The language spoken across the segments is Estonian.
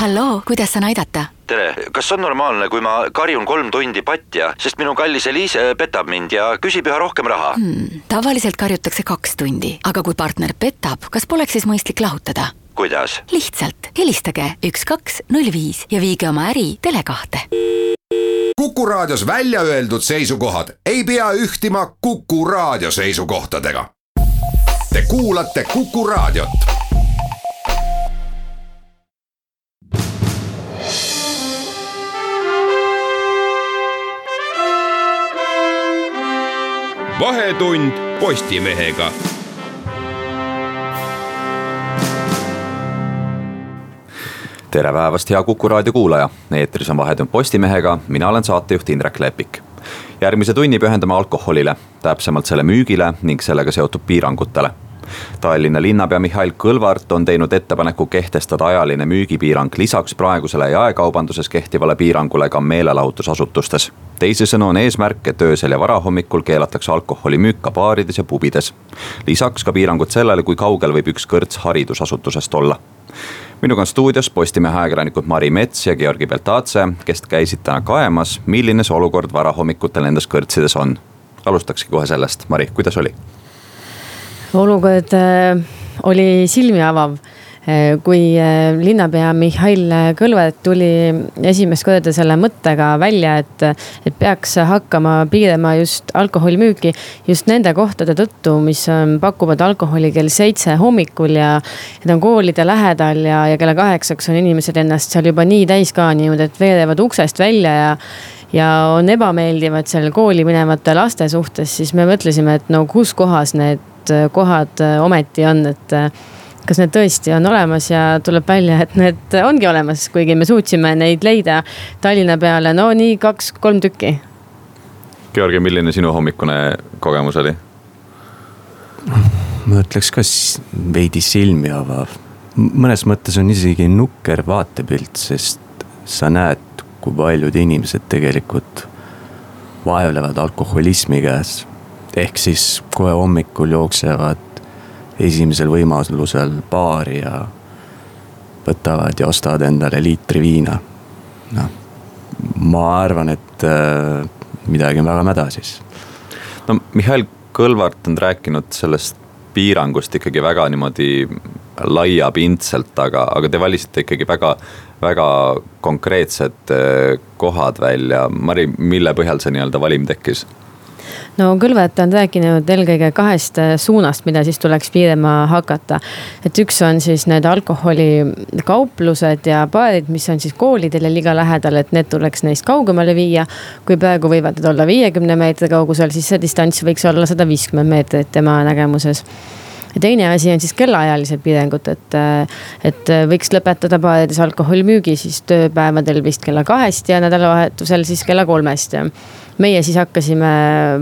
halloo, kuidas saan aidata? tere, kas on normaalne, kui ma karjun kolm tundi patja, sest minu kallis Eliise petab mind ja küsib üha rohkem raha hmm,? tavaliselt karjutakse kaks tundi, aga kui partner petab, kas poleks siis mõistlik lahutada? kuidas? lihtsalt helistage üks, kaks, null viis ja viige oma äri Tele2-te. kuku raadios välja öeldud seisukohad ei pea ühtima Kuku raadio seisukohtadega. Te kuulate Kuku raadiot vahetund Postimehega. tere päevast, hea Kuku raadio kuulaja, eetris on Vahetund Postimehega, mina olen saatejuht Indrek Lepik. järgmise tunni pühendame alkoholile, täpsemalt selle müügile ning sellega seotud piirangutele Tallinna linnapea Mihhail Kõlvart on teinud ettepaneku kehtestada ajaline müügipiirang lisaks praegusele jaekaubanduses kehtivale piirangule ka meelelahutusasutustes. teisisõnu on eesmärk, et öösel ja varahommikul keelatakse alkoholimüük ka baarides ja pubides. lisaks ka piirangud sellele, kui kaugel võib üks kõrts haridusasutusest olla minuga on stuudios Postimehe ajakirjanikud Mari Mets ja Georgi Beltatse, kes käisid täna kaemas, milline see olukord varahommikutel nendes kõrtsides on. alustakski kohe sellest, Mari, kuidas oli? Olukord äh, oli silmi avav äh, kui äh, linnapea Mihhail Kõlvart tuli esimest korda selle mõttega välja, et, et peaks hakkama piirama just alkoholimüüki just nende kohtade tõttu, mis pakuvad alkoholi kell seitse hommikul ja. Need on koolide lähedal ja, ja kella kaheksaks on inimesed ennast seal juba nii täis kaaninud, et veerevad uksest välja ja ja on ebameeldivad seal kooli minevate laste suhtes, siis me mõtlesime, et no kus kohas need need äh, kohad äh, ometi on, et äh, kas need tõesti on olemas ja tuleb välja, et need ongi olemas, kuigi me suutsime neid leida Tallinna peale, no nii kaks-kolm tükki. Georgi, milline sinu hommikune kogemus oli? ma ütleks ka veidi silmi avav. mõnes mõttes on isegi nukker vaatepilt, sest sa näed, kui paljud inimesed tegelikult vaevlevad alkoholismi käes ehk siis kohe hommikul jooksevad esimesel võimalusel baari ja võtavad ja ostavad endale liitri viina. noh, ma arvan, et äh, midagi on väga mäda siis. no Mihhail Kõlvart on rääkinud sellest piirangust ikkagi väga niimoodi laiapindselt, aga, aga te valisite ikkagi väga, väga konkreetsed äh, kohad välja. Mari, mille põhjal see nii-öelda valim tekkis? No Kõlvet on rääkinud eelkõige kahest äh, suunast, mida siis tuleks piirama hakata. et üks on siis need alkoholikauplused ja baarid, mis on siis koolidele liiga lähedal, et need tuleks neist kaugemale viia. kui praegu võivad need olla viiekümne meetri kaugusel, siis see distants võiks olla sada viiskümmend meetrit tema nägemuses ja teine asi on siis kellaajalised piirangud, et, et võiks lõpetada baarides alkoholimüügi siis tööpäevadel vist kella kahest ja nädalavahetusel siis kella kolmest meie siis hakkasime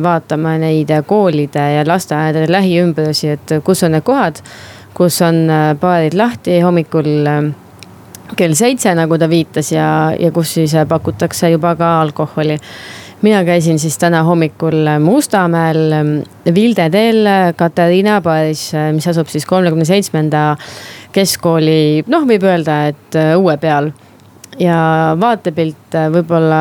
vaatama neid koolide ja lasteaedade lähiümbrusi, et kus on need kohad, kus on baarid lahti hommikul äh, kell seitse, nagu ta viitas ja, ja kus siis pakutakse juba ka alkoholi. Mina käisin siis täna hommikul Mustamäel Vilde teel Katariina baaris, mis asub siis kolmekümne seitsmenda keskkooli, noh, võib öelda, et õue peal. Ja vaatepilt äh, võib-olla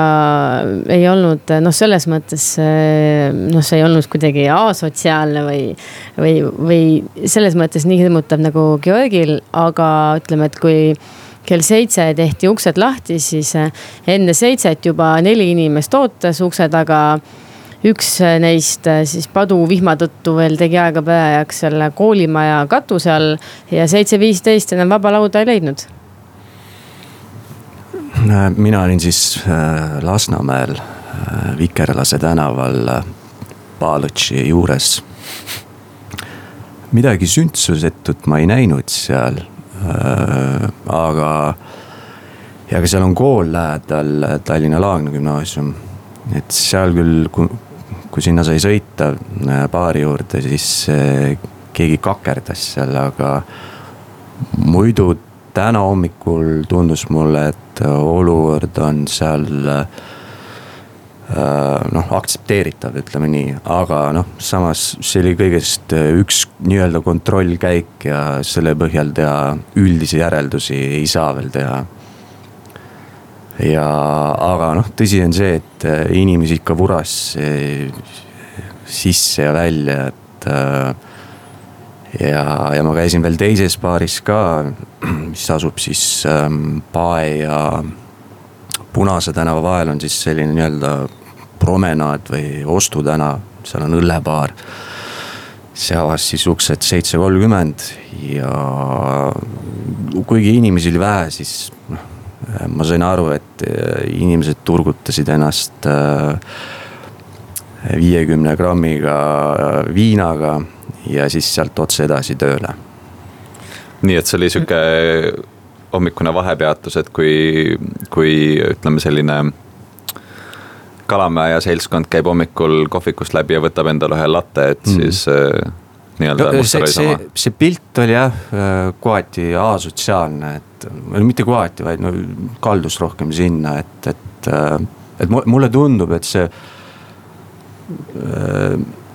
ei olnud noh, selles mõttes äh, noh, see ei olnud kuidagi asotsiaalne või, või, või selles mõttes nii hirmutav nagu Georgil, aga ütleme, et kui kell seitse tehti uksed lahti, siis äh, enne seitset juba neli inimest ootas ukse taga üks neist siis paduvihma tõttu veel tegi aega päevajaks selle koolimaja katuse all ja seitse viisteist enam vaba lauda ei leidnud Äh, mina olin siis äh, Lasnamäel äh, Vikerlase tänaval Palõtši juures. midagi sündsusetut ma ei näinud seal. Aga, ja ka seal on kool lähedal, Tallinna Laagna gümnaasium. et seal küll, kui, kui sinna sai sõita baari juurde, siis keegi kakerdas seal, aga muidu täna hommikul tundus mulle, et olukord on seal äh, noh, aktsepteeritav, ütleme nii, aga noh, samas see oli kõigest üks nii-öelda kontrollkäik ja selle põhjal teha üldisi järeldusi ei saa veel teha. ja, aga noh, tõsi on see, et äh, inimesi ikka vuras sisse ja välja, et ja, ja ma käisin veel teises baaris ka, mis asub siis ähm, Pae ja Punase tänava vahel on siis selline nii-öelda promenaad või ostutänav, seal on õllebaar. see avas siis uksed seitse kolmkümmend ja kuigi inimesi oli vähe, siis noh, ma sain aru, et äh, inimesed turgutasid ennast äh, viiekümne grammiga viinaga ja siis sealt otse edasi tööle. nii et see oli sihuke hommikune vahepeatus, et kui, kui ütleme, selline Kalamäe ja seltskond käib hommikul kohvikust läbi ja võtab endale ühe latte, et mm. siis äh, nii-öelda no, see, see, see pilt oli jah, äh, kohati asotsiaalne, et mitte kohati, vaid no kaldus rohkem sinna, et, et, äh, et mulle tundub, et see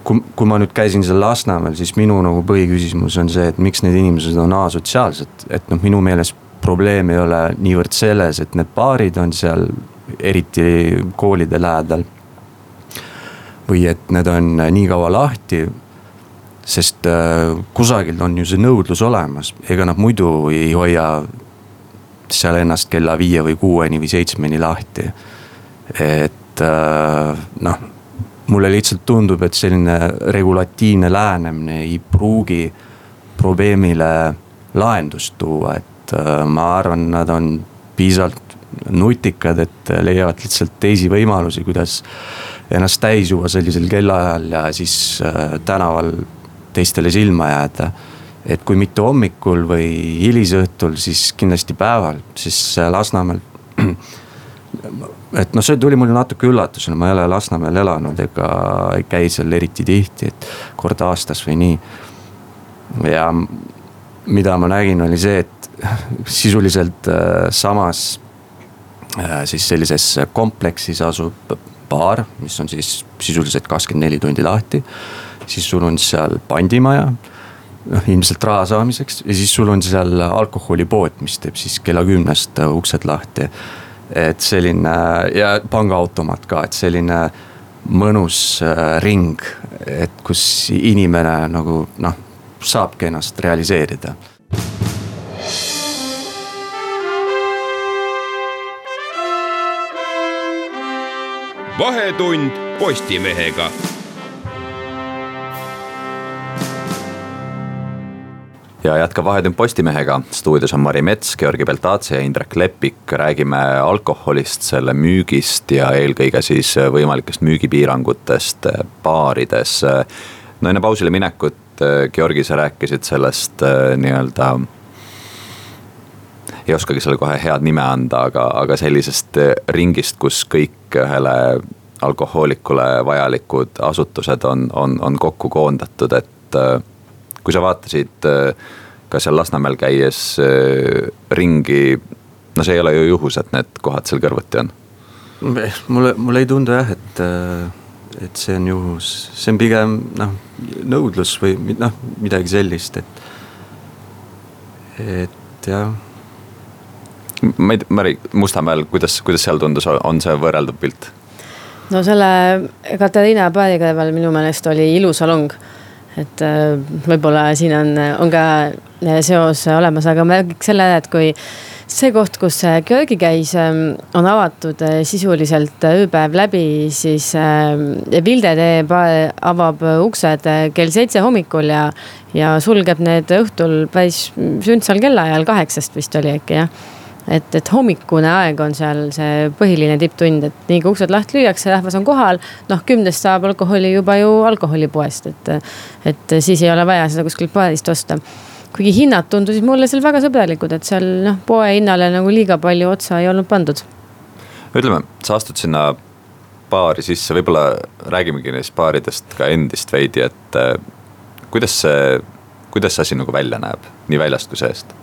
kui, kui ma nüüd käisin seal Lasnamäel, siis minu nagu põhiküsimus on see, et miks need inimesed on asotsiaalsed, et noh, minu meelest probleem ei ole niivõrd selles, et need baarid on seal, eriti koolide lähedal. või et need on nii kaua lahti. sest äh, kusagil on ju see nõudlus olemas, ega nad muidu ei hoia seal ennast kella viie või kuueni või seitsmeni lahti. et äh, noh mulle lihtsalt tundub, et selline regulatiivne lähenemine ei pruugi probleemile lahendust tuua, et äh, ma arvan, nad on piisavalt nutikad, et leiavad lihtsalt teisi võimalusi, kuidas ennast täis juua sellisel kellaajal ja siis äh, tänaval teistele silma jääda. et kui mitte hommikul või hilisõhtul, siis kindlasti päeval, siis Lasnamäel et noh, see tuli mulle natuke üllatusena, ma ei ole Lasnamäel elanud ega ei käi seal eriti tihti, et kord aastas või nii. ja mida ma nägin, oli see, et sisuliselt äh, samas äh, siis sellises kompleksis asub baar, mis on siis sisuliselt kakskümmend neli tundi lahti. siis sul on seal pandimaja noh ilmselt raha saamiseks ja siis sul on seal alkoholipood, mis teeb siis kella kümnest uksed lahti et selline ja pangaautomaat ka, et selline mõnus äh, ring, et kus inimene nagu noh, saabki ennast realiseerida. Vahetund Postimehega. Ja jätkab Vahetund Postimehega, stuudios on Mari Mets, Georgi Beltatse ja Indrek Leppik, räägime alkoholist, selle müügist ja eelkõige siis võimalikest müügipiirangutest baarides. no enne pausile minekut, Georgi, sa rääkisid sellest äh, nii-öelda ei oskagi sulle kohe head nime anda, aga, aga sellisest ringist, kus kõik ühele alkohoolikule vajalikud asutused on, on, on kokku koondatud, et äh, kui sa vaatasid äh, ka seal Lasnamäel käies äh, ringi, no see ei ole ju juhus, et need kohad seal kõrvuti on. mulle, mulle ei tundu jah, et, et see on juhus, see on pigem noh, nõudlus või noh, midagi sellist, et, et jah ma ei tea, Mari, Mustamäel, kuidas, kuidas seal tundus, on see võrreldav pilt? no selle Katariina paari kõrval minu meelest oli ilus salong et äh, võib-olla siin on, on ka äh, seos olemas, aga ma räägiks selle, et kui see koht, kus äh, Georgi käis, ähm, on avatud sisuliselt ööpäev läbi, siis Vilde tee avab uksed kell seitse hommikul ja, ja sulgeb need õhtul päris sündsal kellaajal, kaheksast vist oli äkki jah et, et hommikune aeg on seal see põhiline tipptund, et nii kui uksed lahti lüüakse, rahvas on kohal. noh, kümnest saab alkoholi juba ju alkoholipoest, et, et siis ei ole vaja seda kuskilt baarist osta. kuigi hinnad tundusid mulle seal väga sõbralikud, et seal noh, poe hinnale nagu liiga palju otsa ei olnud pandud. ütleme, sa astud sinna baari sisse, võib-olla räägimegi neist baaridest ka endist veidi, et äh, kuidas see, kuidas see asi nagu välja näeb, nii väljast kui seest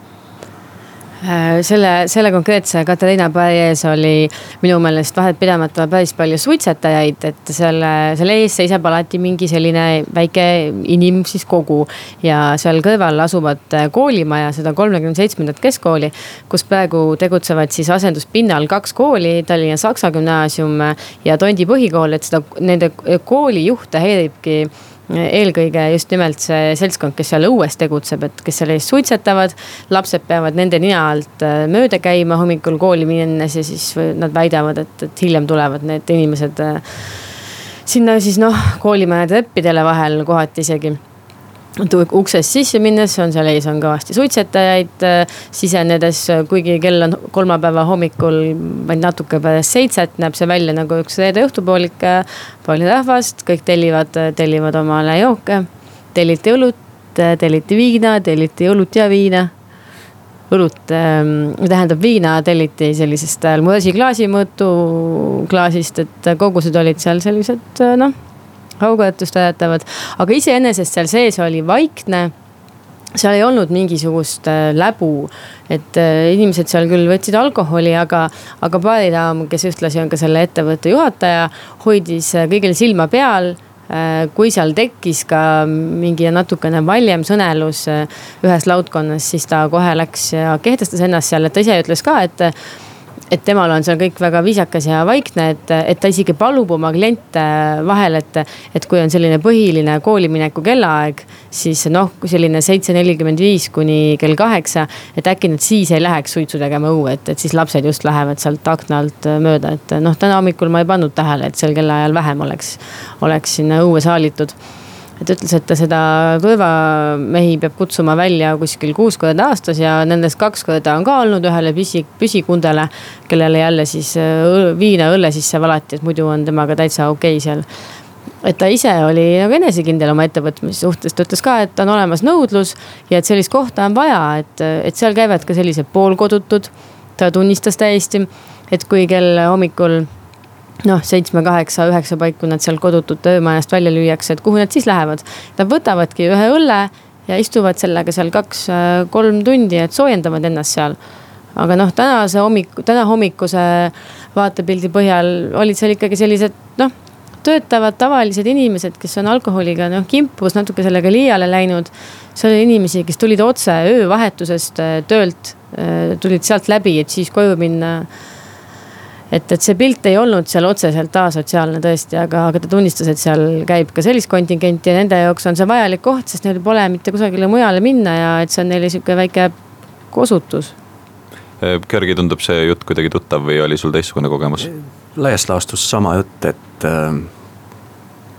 selle, selle konkreetse Katariina pai ees oli minu meelest vahetpidamata päris palju suitsetajaid, et selle, selle ees seisab alati mingi selline väike inim siis kogu. ja seal kõrval asuvat koolimaja, seda kolmekümne seitsmendat keskkooli, kus praegu tegutsevad siis asenduspinnal kaks kooli, Tallinna Saksa Gümnaasium ja Tondi põhikool, et seda, nende koolijuhte häiribki eelkõige just nimelt see seltskond, kes seal õues tegutseb, et kes seal ees suitsetavad. lapsed peavad nende nina alt äh, mööda käima hommikul kooli minnes ja siis nad väidavad, et, et hiljem tulevad need inimesed äh, sinna siis noh, koolimaja treppidele vahel kohati isegi uksest sisse minnes on seal ees on kõvasti suitsetajaid, äh, sisenedes, kuigi kell on kolmapäeva hommikul vaid natuke pärast seitset, näeb see välja nagu üks reede õhtupoolik. palju rahvast, kõik tellivad, tellivad omale jooke, telliti õlut, telliti viina, telliti õlut ja viina õlut ähm,, tähendab viina telliti sellisest Almurasi klaasimõõtu klaasist, et kogused olid seal sellised noh rahukoetust ajatavad, aga iseenesest seal sees oli vaikne. seal ei olnud mingisugust äh, läbu, et äh, inimesed seal küll võtsid alkoholi, aga, aga baaridaam, kes ühtlasi on ka selle ettevõtte juhataja, hoidis äh, kõigil silma peal. Kui seal tekkis ka mingi natukene valjem sõnelus ühes laudkonnas, siis ta kohe läks ja kehtestas ennast seal, et ta ise ütles ka, et et temal on seal kõik väga viisakas ja vaikne, et, et ta isegi palub oma kliente vahel, et, et kui on selline põhiline koolimineku kellaaeg, siis noh, selline seitse nelikümmend viis kuni kell kaheksa, et äkki nad siis ei läheks suitsu tegema õue, et, et siis lapsed just lähevad sealt akna alt mööda, et noh, täna hommikul ma ei pannud tähele, et sel kellaajal vähem oleks, oleks sinna õue saalitud et ütles, et ta seda turvamehi peab kutsuma välja kuskil kuus korda aastas ja nendest kaks korda on ka olnud ühele püsi, püsikundele. kellele jälle siis äh, viina õlle sisse valati, et muidu on temaga täitsa okei okay seal et ta ise oli nagu enesekindel oma ettevõtmise suhtes, ta ütles ka, et on olemas nõudlus ja et sellist kohta on vaja, et, et seal käivad ka sellised poolkodutud. ta tunnistas täiesti, et kui kell hommikul noh, seitsme, kaheksa, üheksa paiku nad seal kodutute öömajast välja lüüakse, et kuhu nad siis lähevad. Nad võtavadki ühe õlle ja istuvad sellega seal kaks-kolm tundi, et soojendavad ennast seal. aga noh, tänase hommiku, täna hommikuse vaatepildi põhjal olid seal ikkagi sellised noh, töötavad tavalised inimesed, kes on alkoholiga noh kimpus natuke sellega liiale läinud. seal oli inimesi, kes tulid otse öövahetusest töölt, tulid sealt läbi, et siis koju minna et, et see pilt ei olnud seal otseselt asotsiaalne tõesti, aga, aga ta tunnistas, et seal käib ka sellist kontingenti ja nende jaoks on see vajalik koht, sest neil pole mitte kusagile mujale minna ja et see on neile sihuke väike kosutus. Georgi, tundub see jutt kuidagi tuttav või oli sul teistsugune kogemus? laias laastus sama jutt, et äh,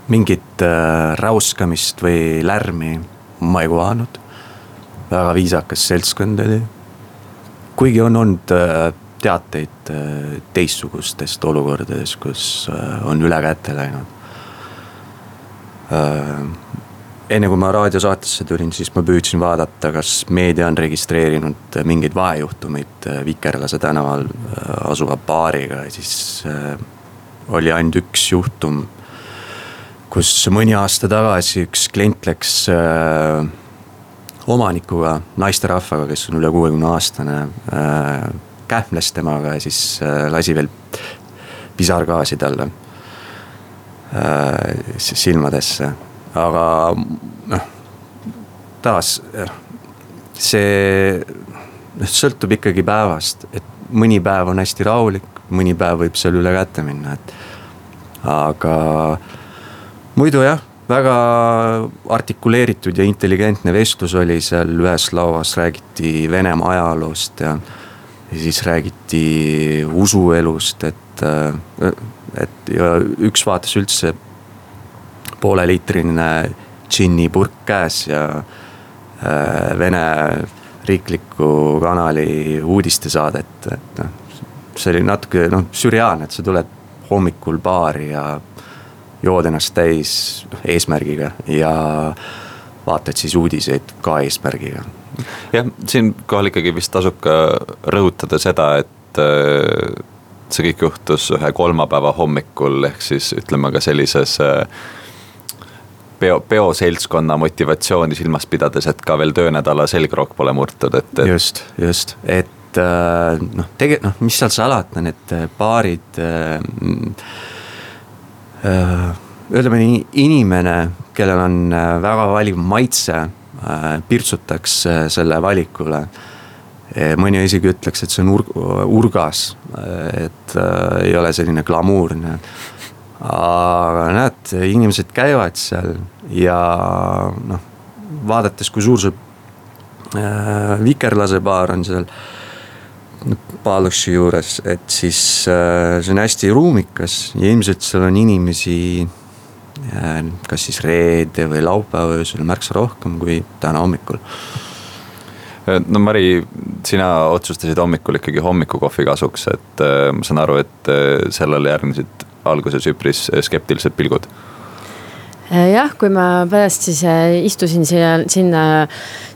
mingit äh, räuskamist või lärmi ma ei kohanud. väga viisakas seltskond oli. kuigi on olnud äh, teateid äh, teistsugustest olukordadest, kus äh, on üle käte läinud. Äh, enne kui ma raadiosaatesse tulin, siis ma püüdsin vaadata, kas meedia on registreerinud mingeid vahejuhtumeid Vikerlase tänaval asuva baariga ja siis oli ainult üks juhtum. kus mõni aasta tagasi üks klient läks omanikuga, naisterahvaga, kes on üle kuuekümne aastane kähmles temaga ja siis äh, lasi veel pisargaasi talle äh, silmadesse, aga noh, taas see noh, sõltub ikkagi päevast, et mõni päev on hästi rahulik, mõni päev võib seal üle käte minna, et. aga muidu jah, väga artikuleeritud ja intelligentne vestlus oli seal ühes lauas, räägiti Venemaa ajaloost ja ja siis räägiti usuelust, et, äh, et ja üks vaatas üldse pooleliitrine džinnipurk käes ja äh, Vene riikliku kanali uudistesaadet, et noh. see oli natuke noh, sürreaalne, et sa tuled hommikul baari ja jood ennast täis eesmärgiga ja vaatad siis uudiseid ka eesmärgiga jah, siinkohal ikkagi vist tasub ka rõhutada seda, et äh, see kõik juhtus ühe kolmapäeva hommikul, ehk siis ütleme ka sellises äh, peo, peoseltskonna motivatsiooni silmas pidades, et ka veel töönädala selgroog pole murtud, et, et.... just, just, et äh, noh, tegelikult noh, mis seal salata, need baarid äh,. ütleme nii, inimene, kellel on väga valiv maitse pirtsutaks selle valikule mõni isegi ütleks, et see on ur-, urgas, et äh, ei ole selline glamuurne. aga näed, inimesed käivad seal ja noh, vaadates, kui suur see äh, vikerlase baar on seal. Paluši juures, et siis äh, see on hästi ruumikas ja ilmselt seal on inimesi äh,. Kas siis reede või laupäeva öösel märksa rohkem kui täna hommikul no Mari, sina otsustasid hommikul ikkagi hommikukohvi kasuks, et äh, ma saan aru, et äh, sellele järgnesid alguses üpris skeptilised pilgud äh, jah, kui ma pärast siis istusin siia, sinna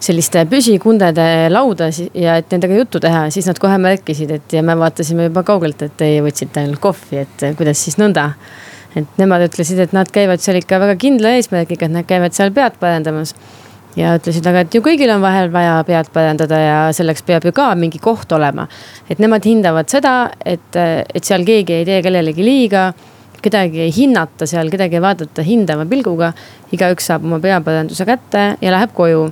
selliste püsikundede lauda ja et nendega juttu teha, siis nad kohe märkisid, et ja me vaatasime juba kaugelt, et teie võtsite ainult kohvi, et kuidas siis nõnda. Et nemad ütlesid, et nad käivad seal ikka väga kindla eesmärgiga, et nad käivad seal pead parandamas ja ütlesid, aga et ju kõigil on vahel vaja pead parandada ja selleks peab ju ka mingi koht olema. et nemad hindavad seda, et, et seal keegi ei tee kellelegi liiga, kedagi ei hinnata seal, kedagi ei vaadata hindava pilguga. igaüks saab oma peaparanduse kätte ja läheb koju.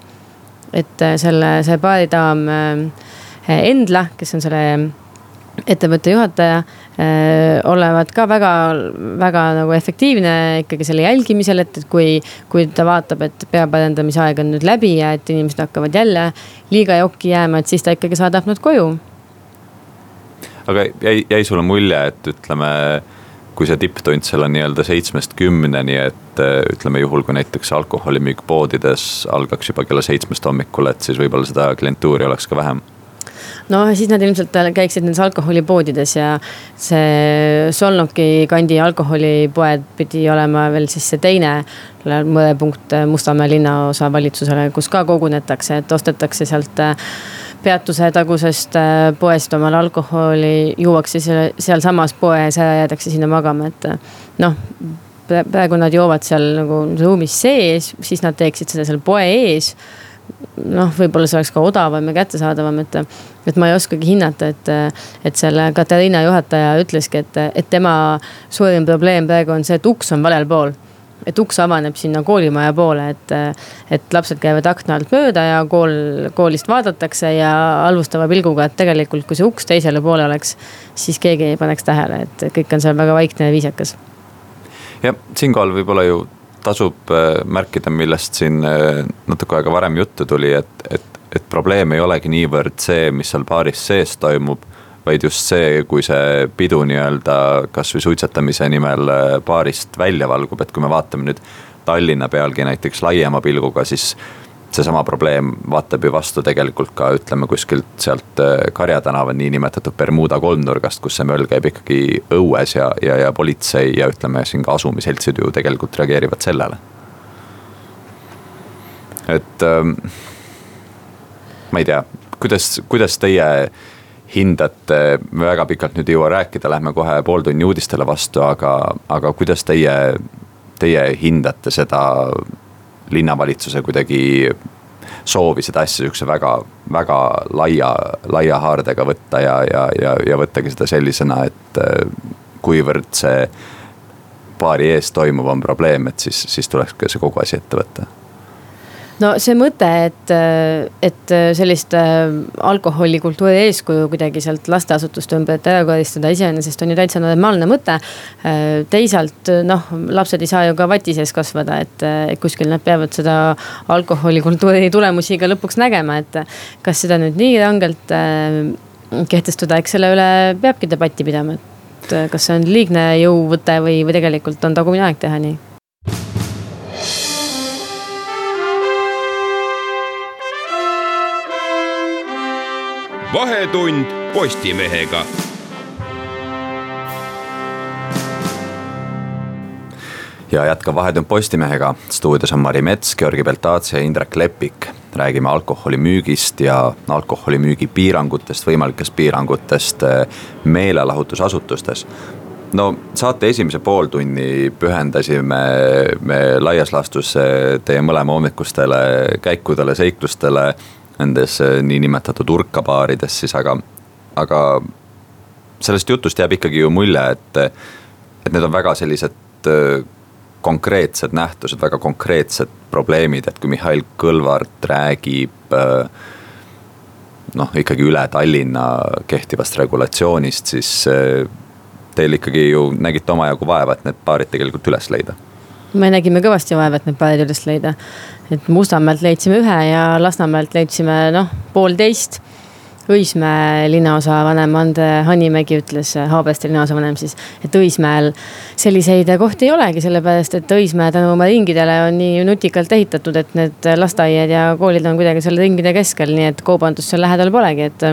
et selle, see baaridaam äh, Endla, kes on selle ettevõtte juhataja olevat ka väga, väga nagu efektiivne ikkagi selle jälgimisel, et, et kui, kui ta vaatab, et peaparandamise aeg on nüüd läbi ja et inimesed hakkavad jälle liiga jokki jääma, et siis ta ikkagi saadab nad koju. aga jäi, jäi sulle mulje, et ütleme, kui see tipptund seal on nii-öelda seitsmest kümneni, et ütleme juhul, kui näiteks alkoholimüük poodides algaks juba kella seitsmest hommikul, et siis võib-olla seda klientuuri oleks ka vähem no siis nad ilmselt käiksid nendes alkoholipoodides ja see Solnoki kandi alkoholipoed pidi olema veel siis see teine mõõdepunkt Mustamäe linnaosa valitsusele, kus ka kogunetakse, et ostetakse sealt äh, peatuse tagusest äh, poest omale alkoholi, juuakse sealsamas poes ära, jäädakse sinna magama, et äh, noh praegu nad joovad seal nagu ruumis sees, siis nad teeksid seda seal poe ees noh, võib-olla see oleks ka odavam ja kättesaadavam, et, et ma ei oskagi hinnata, et, et selle Katariina juhataja ütleski, et, et tema suurim probleem praegu on see, et uks on valel pool et uks avaneb sinna koolimaja poole, et, et lapsed käivad akna alt mööda ja kool, koolist vaadatakse ja halvustava pilguga, et tegelikult, kui see uks teisele poole oleks, siis keegi ei paneks tähele, et kõik on seal väga vaikne ja viisakas. jah, siinkohal võib-olla ju tasub äh, märkida, millest siin äh, natuke aega varem juttu tuli, et, et, et probleem ei olegi niivõrd see, mis seal baaris sees toimub. vaid just see, kui see pidu nii-öelda kasvõi suitsetamise nimel äh, baarist välja valgub, et kui me vaatame nüüd Tallinna pealgi näiteks laiema pilguga, siis seesama probleem vaatab ju vastu tegelikult ka ütleme kuskilt sealt äh, Karja tänava niinimetatud Bermuda kolmnurgast, kus see möll käib ikkagi õues ja, ja, ja politsei ja ütleme siin ka asumiseltsid ju tegelikult reageerivad sellele. et ähm, ma ei tea, kuidas, kuidas teie hindate, me väga pikalt nüüd ei jõua rääkida, lähme kohe pooltunni uudistele vastu, aga, aga kuidas teie, teie hindate seda linnavalitsuse kuidagi soovi seda asja sihukese väga, väga laia, laia haardega võtta ja, ja, ja, ja võttagi seda sellisena, et äh, kuivõrd see baari ees toimuv on probleem, et siis, siis tuleks ka see kogu asi ette võtta no see mõte, et, et sellist äh, alkoholikultuuri eeskuju kuidagi sealt lasteasutuste ümbert ära koristada iseenesest on ju täitsa normaalne mõte. Äh, teisalt noh, lapsed ei saa ju ka vati sees kasvada, et kuskil nad peavad seda alkoholikultuuri tulemusi ka lõpuks nägema, et kas seda nüüd nii rangelt äh, kehtestada, eks selle üle peabki debatti pidama, et kas see on liigne jõuvõte või, või tegelikult on tagumine aeg teha nii vahetund Postimehega. ja jätkan Vahetund Postimehega, stuudios on Mari Mets, Georgi Beltatsi ja Indrek Lepik. räägime alkoholimüügist ja alkoholimüügi piirangutest, võimalikest piirangutest eh, meelelahutusasutustes no saate esimese pooltunni pühendasime me laias laastus eh, teie mõlema hommikustele käikudele, seiklustele nendes äh, niinimetatud urkabaarides siis, aga aga sellest jutust jääb ikkagi ju mulje, et, et need on väga sellised äh, konkreetsed nähtused, väga konkreetsed probleemid, et kui Mihhail Kõlvart räägib äh, noh, ikkagi üle Tallinna kehtivast regulatsioonist, siis teil ikkagi ju nägite omajagu vaeva, et need paarid tegelikult üles leida me nägime kõvasti vaeva, et need paarid üles leida. Et Mustamäelt leidsime ühe ja Lasnamäelt leidsime noh, poolteist. Õismäe linnaosa vanem Ande Hanimägi ütles, Haabersti linnaosa vanem siis, et Õismäel selliseid kohti ei olegi, sellepärast et Õismäe tänu oma ringidele on nii nutikalt ehitatud, et need lasteaiad ja koolid on kuidagi seal ringide keskel, nii et kaubandust seal lähedal polegi, et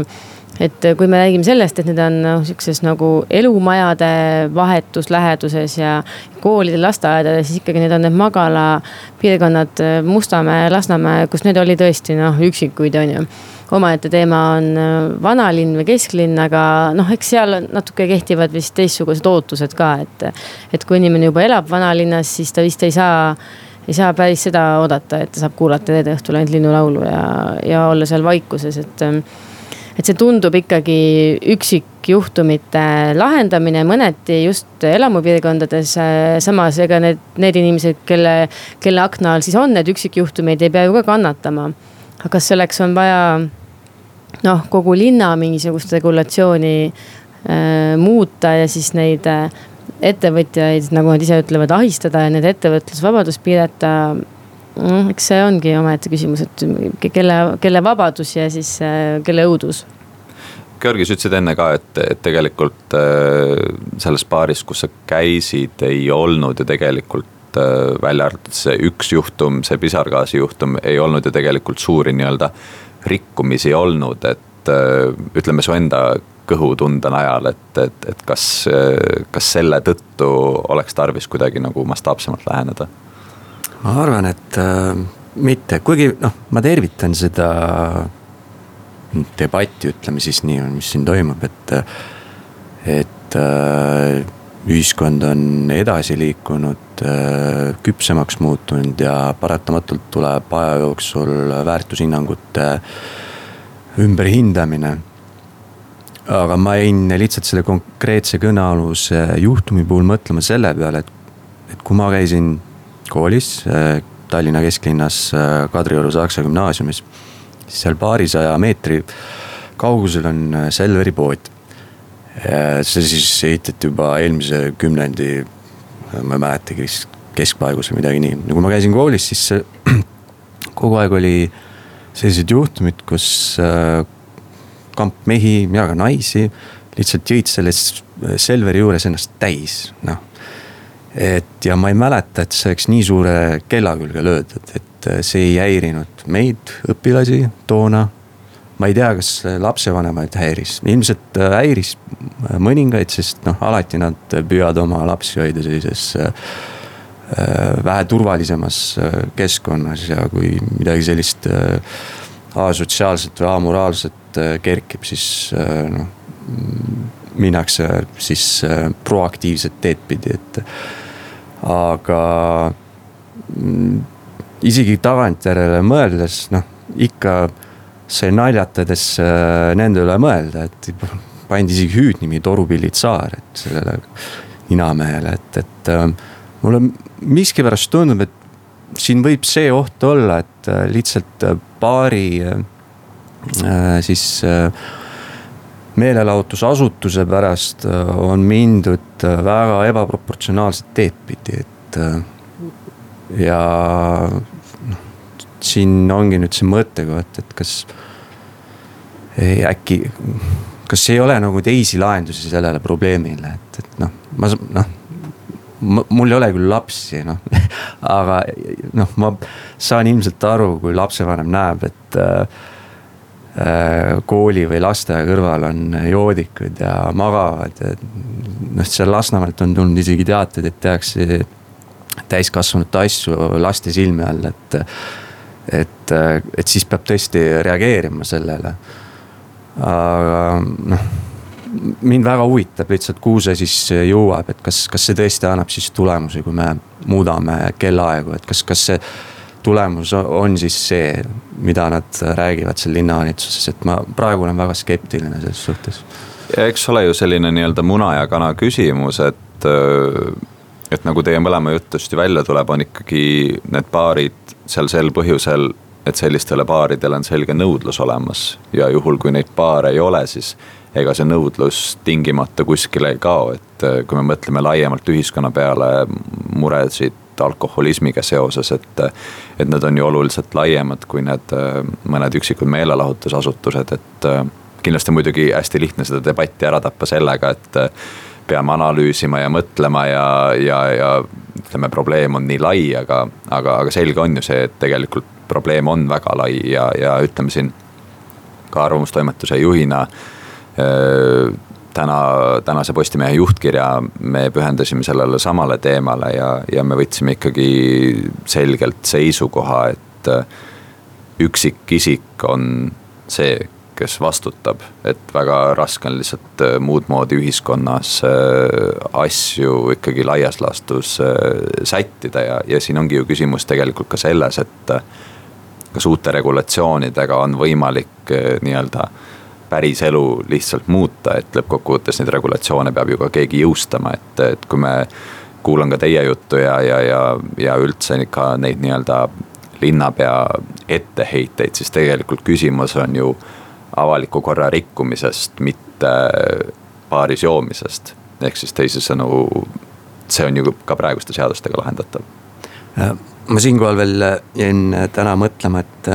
et kui me räägime sellest, et need on noh, sihukeses nagu elumajade vahetus läheduses ja koolidel, lasteaedades, siis ikkagi need on need magalapiirkonnad Mustamäe, Lasnamäe, kus need oli tõesti noh, üksikuid, on ju omaette teema on äh, vanalinn või kesklinn, aga noh, eks seal natuke kehtivad vist teistsugused ootused ka, et. et kui inimene juba elab vanalinnas, siis ta vist ei saa, ei saa päris seda oodata, et ta saab kuulata reede õhtul ainult linnulaulu ja, ja olla seal vaikuses, et et see tundub ikkagi üksikjuhtumite lahendamine mõneti just elamupiirkondades. samas ega need, need inimesed, kelle, kelle akna all siis on need üksikjuhtumeid, ei pea ju ka kannatama. aga kas selleks on vaja noh, kogu linna mingisugust regulatsiooni äh, muuta ja siis neid äh, ettevõtjaid, nagu nad ise ütlevad, ahistada ja nende ettevõtlusvabadust piirata eks see ongi omaette küsimus, et kelle, kelle vabadus ja siis äh, kelle õudus. Georgi, sa ütlesid enne ka, et, et tegelikult äh, selles baaris, kus sa käisid, ei olnud ju tegelikult äh, välja arvatud see üks juhtum, see pisargaasi juhtum, ei olnud ju tegelikult suuri nii-öelda rikkumisi olnud, et ütleme su enda kõhutunde najal, et, et, et kas, kas selle tõttu oleks tarvis kuidagi nagu mastaapsemalt läheneda? Ma arvan, et äh, mitte, kuigi noh, ma tervitan seda debatti, ütleme siis nii, mis siin toimub, et, et äh, ühiskond on edasi liikunud, äh, küpsemaks muutunud ja paratamatult tuleb aja jooksul väärtushinnangute ümberhindamine. aga ma jäin lihtsalt selle konkreetse kõnealuse juhtumi puhul mõtlema selle peale, et, et kui ma käisin koolis äh, Tallinna kesklinnas äh, Kadrioru Saksa gümnaasiumis, seal paarisaja meetri kaugusel on Selveri pood see siis ehitati juba eelmise kümnendi, ma ei mäletagi, keskpaigus või midagi nii. no kui ma käisin koolis, siis kogu aeg oli sellised juhtumid, kus äh, kamp mehi ja ka naisi lihtsalt jõid selles Selveri juures ennast täis, noh. Et ja ma ei mäleta, et see oleks nii suure kella külge löödud, et äh, see ei häirinud meid, õpilasi toona ma ei tea, kas lapsevanemaid häiris, ilmselt äh, häiris mõningaid, sest noh, alati nad püüavad oma lapsi hoida sellises äh, äh, vähe turvalisemas keskkonnas ja kui midagi sellist asotsiaalset või amoraalset kerkib, siis noh. Minnakse siis proaktiivset teed pidi, et aga mm, isegi tagantjärele mõeldes noh, ikka sai naljatades äh, nende üle mõelda, et pandi isegi hüüdnimi Torupillid Saar, et sellele ninamehele, et, et äh, mulle miskipärast tundub, et siin võib see oht olla, et äh, lihtsalt paari siis meelelahutusasutuse pärast on mindud väga ebaproportsionaalset teed pidi, et ja siin ongi nüüd see mõttekoht, et kas äkki, kas ei ole nagu teisi lahendusi sellele probleemile, et, et noh, ma noh mul ei ole küll lapsi, noh, aga noh, ma saan ilmselt aru, kui lapsevanem näeb, et äh, kooli või lasteaia kõrval on joodikud ja magavad noh, seal Lasnamäelt on tulnud isegi teateid, et tehakse täiskasvanute asju laste silme all, et et, et siis peab tõesti reageerima sellele. aga noh, mind väga huvitab lihtsalt, kuhu see siis jõuab, et kas, kas see tõesti annab siis tulemusi, kui me muudame kellaaegu, et kas, kas see tulemus on siis see, mida nad räägivad seal linnavalitsuses, et ma praegu olen väga skeptiline selles suhtes. ja eks ole ju selline nii-öelda muna ja kana küsimus, et, et nagu teie mõlema jutust ju välja tuleb, on ikkagi need baarid seal sel põhjusel, et sellistele baaridele on selge nõudlus olemas ja juhul, kui neid baare ei ole, siis ega see nõudlus tingimata kuskile ei kao, et kui me mõtleme laiemalt ühiskonna peale, muresid alkoholismiga seoses, et. et need on ju oluliselt laiemad kui need mõned üksikud meelelahutusasutused, et kindlasti muidugi hästi lihtne seda debatti ära tappa sellega, et peame analüüsima ja mõtlema ja, ja, ja ütleme, probleem on nii lai, aga, aga, aga selge on ju see, et tegelikult probleem on väga lai ja, ja ütleme siin ka arvamustoimetuse juhina täna, tänase Postimehe juhtkirja me pühendasime sellele samale teemale ja, ja me võtsime ikkagi selgelt seisukoha, et üksikisik on see, kes vastutab, et väga raske on lihtsalt muud moodi ühiskonnas asju ikkagi laias laastus sättida ja, ja siin ongi ju küsimus tegelikult ka selles, et kas uute regulatsioonidega on võimalik nii-öelda päris elu lihtsalt muuta, et lõppkokkuvõttes neid regulatsioone peab ju ka keegi jõustama, et, et kui me. kuulan ka teie juttu ja, ja, ja, ja üldse ikka neid nii-öelda linnapea etteheiteid, siis tegelikult küsimus on ju avaliku korra rikkumisest, mitte baaris joomisest. ehk siis teisisõnu, see on ju ka praeguste seadustega lahendatav. ma siinkohal veel jäin täna mõtlema, et,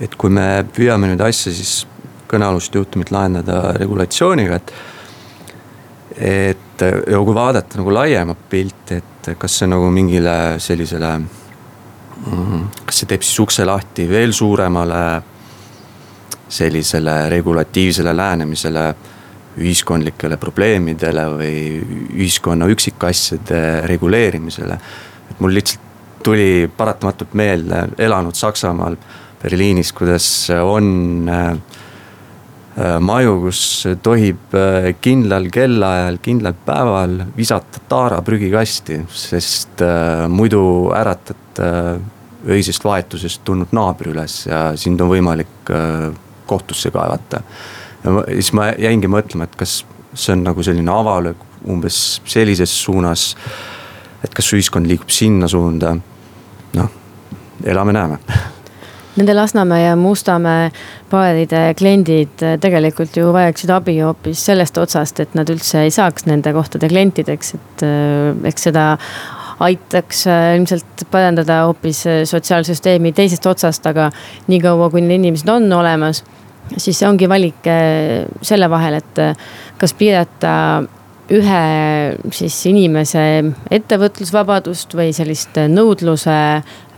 et kui me püüame nüüd asja siis kõnealust juhtumit lahendada regulatsiooniga, et. et ja kui vaadata nagu laiemat pilti, et kas see nagu mingile sellisele. Mm, kas see teeb siis ukse lahti veel suuremale sellisele regulatiivsele lähenemisele ühiskondlikele probleemidele või ühiskonna üksikasjade reguleerimisele. et mul lihtsalt tuli paratamatult meelde elanud Saksamaal, Berliinis, kuidas on äh, maju, kus tohib äh, kindlal kellaajal, kindlal päeval visata taara prügikasti, sest äh, muidu äratad öisest vahetusest tulnud naabri üles ja sind on võimalik kohtusse kaevata. ja siis ma jäingi mõtlema, et kas see on nagu selline avalöök umbes sellises suunas. et kas ühiskond liigub sinna suunda, noh, elame-näeme Nende Lasnamäe ja Mustamäe baaride kliendid äh, tegelikult ju vajaksid abi hoopis sellest otsast, et nad üldse ei saaks nende kohtade klientideks, et äh, eks seda aitaks äh, ilmselt parandada hoopis sotsiaalsüsteemi teisest otsast, aga niikaua, kui need inimesed on olemas, siis ongi valik selle vahel, et kas piirata ühe siis inimese ettevõtlusvabadust või sellist nõudluse.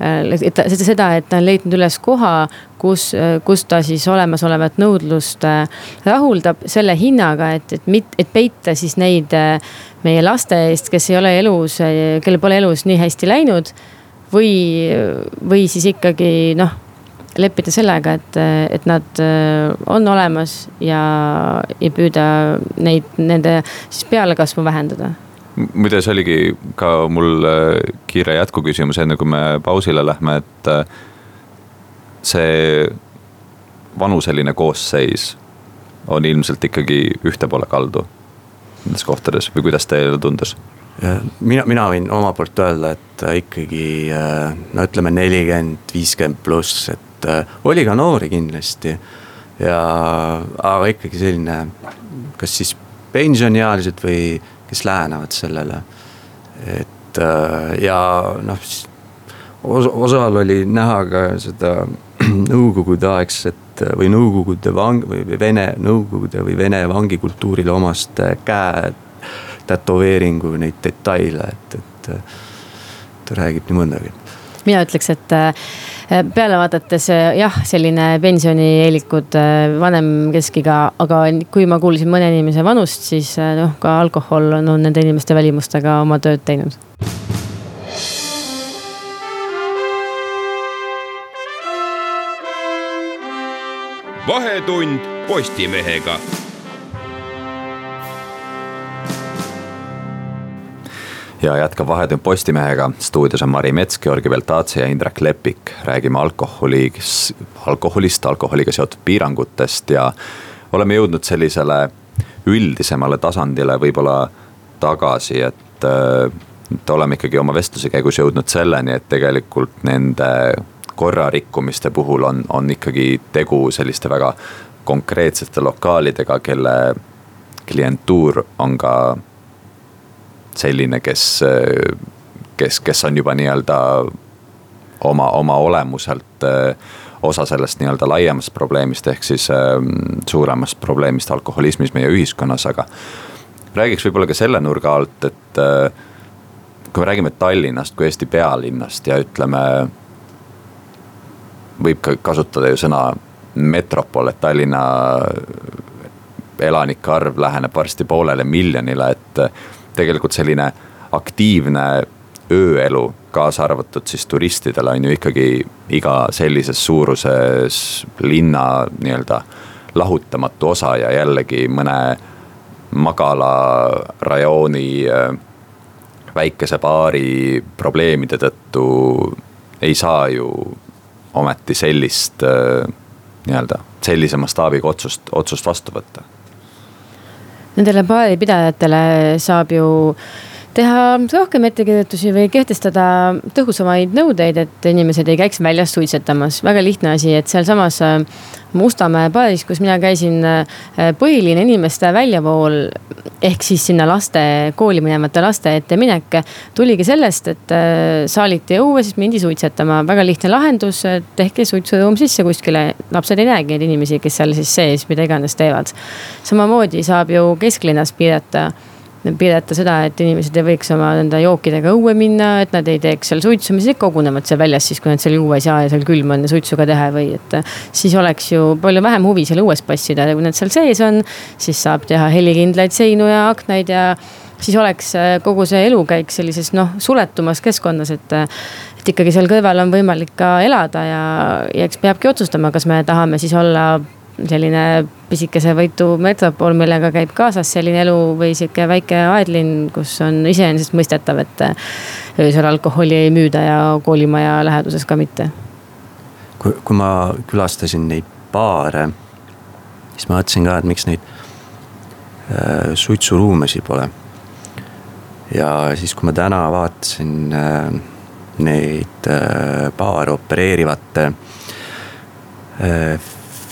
et seda, et ta on leidnud üles koha, kus, kus ta siis olemasolevat nõudlust äh, rahuldab selle hinnaga, et, et mit-, et peita siis neid äh, meie laste eest, kes ei ole elus, kellel pole elus nii hästi läinud. või, või siis ikkagi noh leppida sellega, et, et nad äh, on olemas ja, ja püüda neid, nende siis pealekasvu vähendada muide, see oligi ka mul äh, kiire jätkuküsimus, enne kui me pausile lähme, et äh, see vanuseline koosseis on ilmselt ikkagi ühte poole kaldu nendes kohtades või kuidas teile tundus? mina, mina võin oma poolt öelda, et ikkagi no ütleme nelikümmend, viiskümmend pluss, et et äh, oli ka noori kindlasti. ja, aga ikkagi selline, kas siis pensioniealised või kes lähenevad sellele. et äh, ja noh, osal oli näha ka seda nõukogudeaegset või nõukogude vang- või vene, nõukogude või vene vangikultuurile omast käe tätoveeringu neid detaile, et, et ta räägib nii mõndagi. mina ütleks, et Äh, peale vaadates äh, jah, selline pensionieelikud, äh, vanem keskiga, aga kui ma kuulsin mõne inimese vanust, siis noh, ka alkohol on, on nende inimeste välimustega oma tööd teinud. vahetund Postimehega ja jätkab Vahetund Postimehega, stuudios on Mari Mets, Georgi Beltatse ja Indrek Lepik. räägime alkoholi, alkoholist, alkoholiga seotud piirangutest ja oleme jõudnud sellisele üldisemale tasandile võib-olla tagasi, et, et oleme ikkagi oma vestluse käigus jõudnud selleni, et tegelikult nende korrarikkumiste puhul on, on ikkagi tegu selliste väga konkreetsete lokaalidega, kelle klientuur on ka selline, kes, kes, kes on juba nii-öelda oma, oma olemuselt äh, osa sellest nii-öelda laiemast probleemist, ehk siis ähm, suuremast probleemist alkoholismis meie ühiskonnas, aga. räägiks võib-olla ka selle nurga alt, et äh, kui me räägime Tallinnast kui Eesti pealinnast ja ütleme. võib ka kasutada ju sõna metropol, et Tallinna elanike arv läheneb varsti poolele miljonile, et tegelikult selline aktiivne ööelu, kaasa arvatud siis turistidele on ju ikkagi iga sellises suuruses linna nii-öelda lahutamatu osa ja jällegi mõne magala rajooni äh, väikese baari probleemide tõttu ei saa ju ometi sellist äh, nii-öelda sellise mastaabiga otsust, otsust vastu võtta Nendele baaripidajatele saab ju teha rohkem ettekirjutusi või kehtestada tõhusamaid nõudeid, et inimesed ei käiks väljas suitsetamas. väga lihtne asi, et sealsamas äh, Mustamäe baaris, kus mina käisin, äh, põhiline inimeste väljavool ehk siis sinna laste, kooli minevate laste ette minek tuligi sellest, et äh, saaliti õue, siis mindi suitsetama. väga lihtne lahendus, tehke suitsuruum sisse kuskile, lapsed ei näegi neid inimesi, kes seal siis sees mida iganes teevad. samamoodi saab ju kesklinnas piirata pidada seda, et inimesed ei võiks oma enda jookidega õue minna, et nad ei teeks seal suitsu, mis kogunevad seal väljas siis, kui nad seal saa ja seal külm on ja suitsu ka teha või et. siis oleks ju palju vähem huvi seal õues passida ja kui nad seal sees on, siis saab teha helikindlaid seinu ja aknaid ja siis oleks äh, kogu see elukäik sellises noh, suletumas keskkonnas, et. et ikkagi seal kõrval on võimalik ka elada ja, ja eks peabki otsustama, kas me tahame siis olla selline pisikese võitu metropol, millega käib kaasas selline elu või sihuke väike aedlinn, kus on iseenesestmõistetav, et öösel alkoholi ei müüda ja koolimaja läheduses ka mitte. kui, kui ma külastasin neid baare, siis ma mõtlesin ka, et miks neid äh, suitsuruumesid pole. ja siis, kui ma täna vaatasin äh, neid äh, baare opereerivate äh,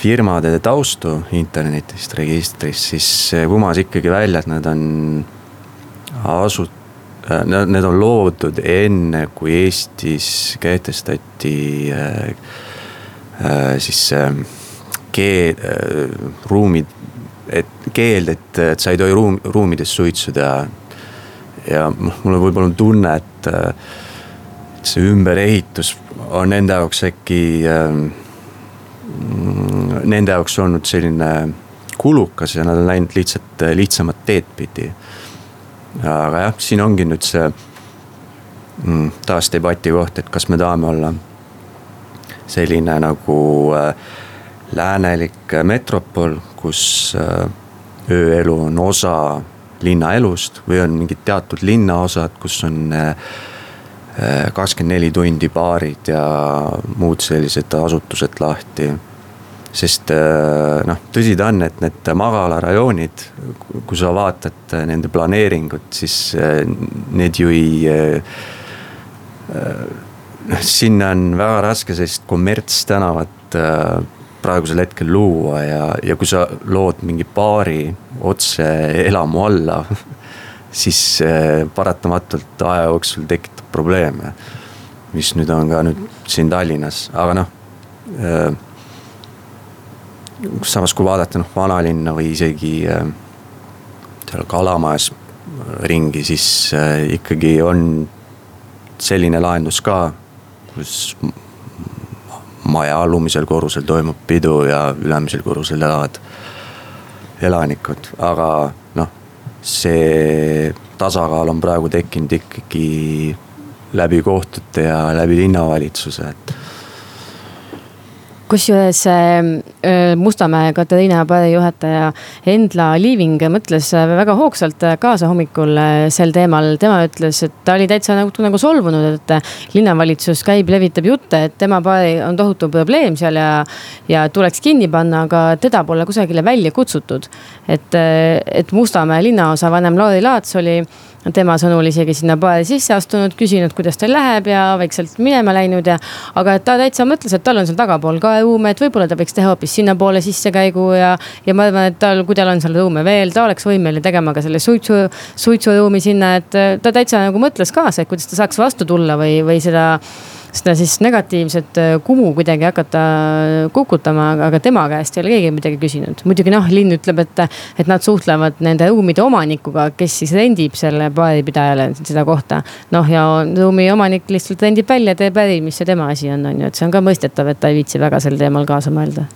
firmade taustu internetist, registrist, siis kumas ikkagi välja, et nad on asu-, äh, need on loodud enne, kui Eestis kehtestati äh, äh, siis äh, keel äh,, ruumid, et keeld, et, et sa ei tohi ruum, ruumides suitsu teha. ja mul on võib-olla tunne, et, äh, et see ümberehitus on nende jaoks äkki äh, nende jaoks olnud selline kulukas ja nad on läinud lihtsalt äh, lihtsamat teed pidi. aga jah, siin ongi nüüd see mm, taas debati koht, et kas me tahame olla selline nagu äh, läänelik metropol, kus äh, ööelu on osa linnaelust või on mingid teatud linnaosad, kus on äh, kakskümmend neli tundi baarid ja muud sellised asutused lahti sest äh, noh, tõsi ta on, et need magalarajoonid, kui sa vaatad nende planeeringut, siis äh, need ju ei. noh, sinna on väga raske sellist kommertstänavat praegusel hetkel luua ja, ja kui sa lood mingi baari otse elamu alla siis paratamatult aja jooksul tekitab probleeme. mis nüüd on ka nüüd siin Tallinnas, aga noh samas, kui vaadata noh vanalinna või isegi äh, seal Kalamajas ringi, siis ikkagi on selline lahendus ka, kus maja alumisel korrusel toimub pidu ja ülemisel korrusel elavad elanikud, aga noh, see tasakaal on praegu tekkinud ikkagi läbi kohtute ja läbi linnavalitsuse, et kusjuures äh, Mustamäe Katariina baari juhataja Endla Liiving mõtles väga hoogsalt kaasa hommikul sel teemal. tema ütles, et ta oli täitsa nagu, nagu solvunud, et linnavalitsus käib, levitab jutte, et tema baari on tohutu probleem seal ja, ja tuleks kinni panna, aga teda pole kusagile välja kutsutud. et, et Mustamäe linnaosa vanem Lauri Laats oli tema sõnul isegi sinna baari sisse astunud, küsinud, kuidas teil läheb ja vaikselt minema läinud ja. aga et ta täitsa mõtles, et tal on seal tagapool ka ruume, et võib-olla ta võiks teha hoopis sinnapoole sissekäigu ja. ja ma arvan, et tal, kui tal on seal ruume veel, ta oleks võimeline tegema ka selle suitsu, suitsuruumi sinna, et ta täitsa nagu mõtles kaasa, et kuidas ta saaks vastu tulla või, või seda seda siis negatiivset äh, kumu kuidagi hakata kukutama, aga tema käest ei ole keegi midagi küsinud. muidugi noh, linn ütleb, et, et nad suhtlevad nende ruumide omanikuga, kes siis rendib selle baaripidajale seda kohta. noh, ja ruumi omanik lihtsalt rendib välja, teeb äri, mis see tema asi on, on ju, et see on ka mõistetav, et ta ei viitsi väga sel teemal kaasa mõelda.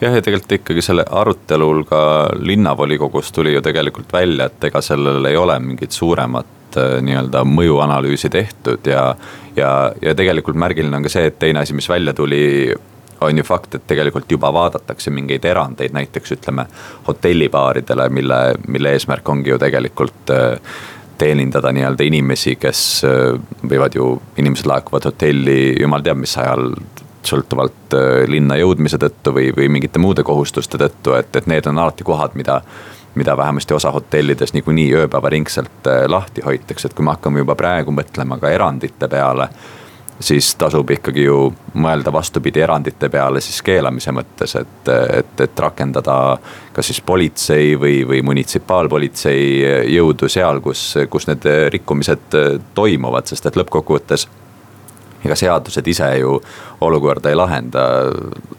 jah, ja tegelikult ikkagi selle arutelul ka linnavolikogus tuli ju tegelikult välja, et ega sellel ei ole mingit suuremat äh, nii-öelda mõjuanalüüsi tehtud ja ja, ja tegelikult märgiline on ka see, et teine asi, mis välja tuli on ju fakt, et tegelikult juba vaadatakse mingeid erandeid, näiteks ütleme hotellibaaridele, mille, mille eesmärk ongi ju tegelikult äh, teenindada nii-öelda inimesi, kes äh, võivad ju, inimesed laekuvad hotelli jumal teab mis ajal sõltuvalt linna jõudmise tõttu või, või mingite muude kohustuste tõttu, et, et need on alati kohad, mida mida vähemasti osa hotellides niikuinii ööpäevaringselt äh, lahti hoitakse, et kui me hakkame juba praegu mõtlema ka erandite peale siis tasub ikkagi ju mõelda vastupidi erandite peale siis keelamise mõttes, et, et, et rakendada kas siis politsei või, või munitsipaalpolitsei jõudu seal, kus, kus need rikkumised toimuvad, sest et lõppkokkuvõttes ega seadused ise ju olukorda ei lahenda.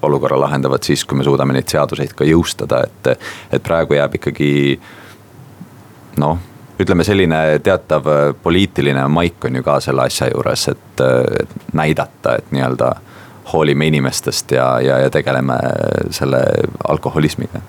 olukorra lahendavad siis, kui me suudame neid seaduseid ka jõustada, et, et praegu jääb ikkagi noh ütleme, selline teatav poliitiline maik on ju ka selle asja juures, et, et näidata, et nii-öelda hoolime inimestest ja, ja, ja tegeleme selle alkoholismiga.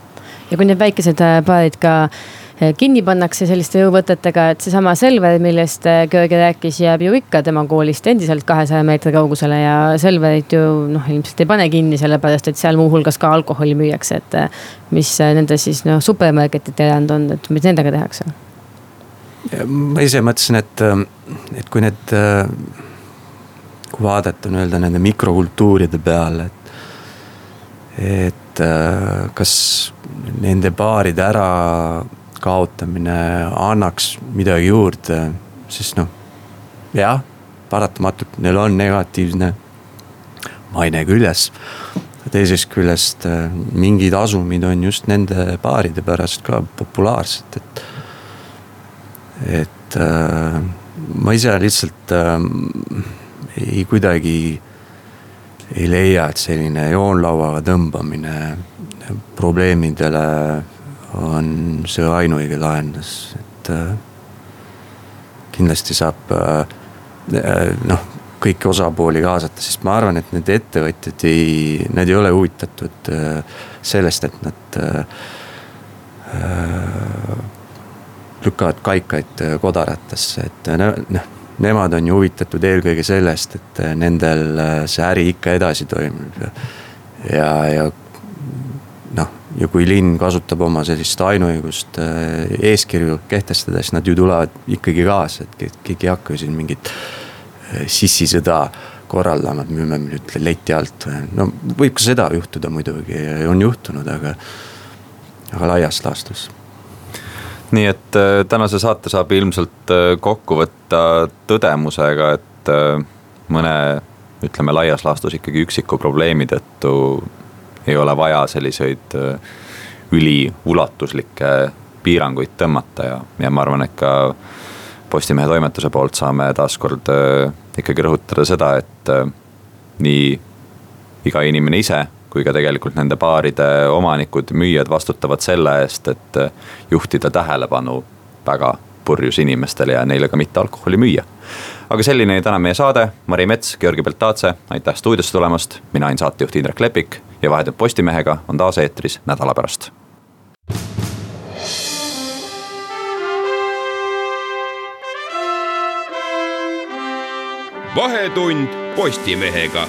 ja kui need väikesed baarid ka Eh, kinni pannakse selliste jõuvõtetega, et seesama Selver, millest eh, Georgi rääkis, jääb ju ikka tema koolist endiselt kahesaja meetri kaugusele ja Selverit ju noh, ilmselt ei pane kinni, sellepärast et seal muuhulgas ka alkoholi müüakse, et. Eh, mis nende siis noh, supermarketite erand on, et mis nendega tehakse? ma ise mõtlesin, et, et kui need, kui vaadata nii-öelda nende mikrokultuuride peale, et et kas nende baaride ära kaotamine annaks midagi juurde, sest noh, jah, paratamatult neil on negatiivne maine küljes. teisest küljest äh, mingid asumid on just nende baaride pärast ka populaarsed, et. et äh, ma ise lihtsalt äh, ei kuidagi ei leia, et selline joonlauaga tõmbamine probleemidele on see ainuõige lahendus, et äh, kindlasti saab äh, noh, kõiki osapooli kaasata, sest ma arvan, et need ettevõtjad ei, nad ei ole huvitatud äh, sellest, et nad lükkavad kaikaid kodaratesse, et noh, nemad on ju huvitatud eelkõige sellest, et nendel see äri ikka edasi toimub. Ja, ja, ja kui linn kasutab oma sellist ainuõigust äh, eeskirju kehtestada, siis nad ju tulevad ikkagi kaasa, et keegi ei hakka siin mingit äh, sissisõda korraldama, et müüme nüüd leti alt või no võib ka seda juhtuda muidugi, on juhtunud, aga, aga laias laastus. Nii et äh, tänase saate saab ilmselt kokku võtta tõdemusega, et mõne ütleme laias laastus ikkagi üksiku probleemi tõttu ei ole vaja selliseid äh, üliulatuslikke piiranguid tõmmata ja, ja ma arvan, et ka Postimehe toimetuse poolt saame taaskord äh, ikkagi rõhutada seda, et äh, nii iga inimene ise kui ka tegelikult nende baaride omanikud, müüjad vastutavad selle eest, et juhtida tähelepanu väga purjus inimestele ja neile ka mitte alkoholi müüa. aga selline oli täna meie saade, Mari Mets, Georgi Beltatse, aitäh stuudiosse tulemast, mina olin saatejuht Indrek Lepik ja Vahetult Postimehega on taas eetris nädala pärast. vahetund Postimehega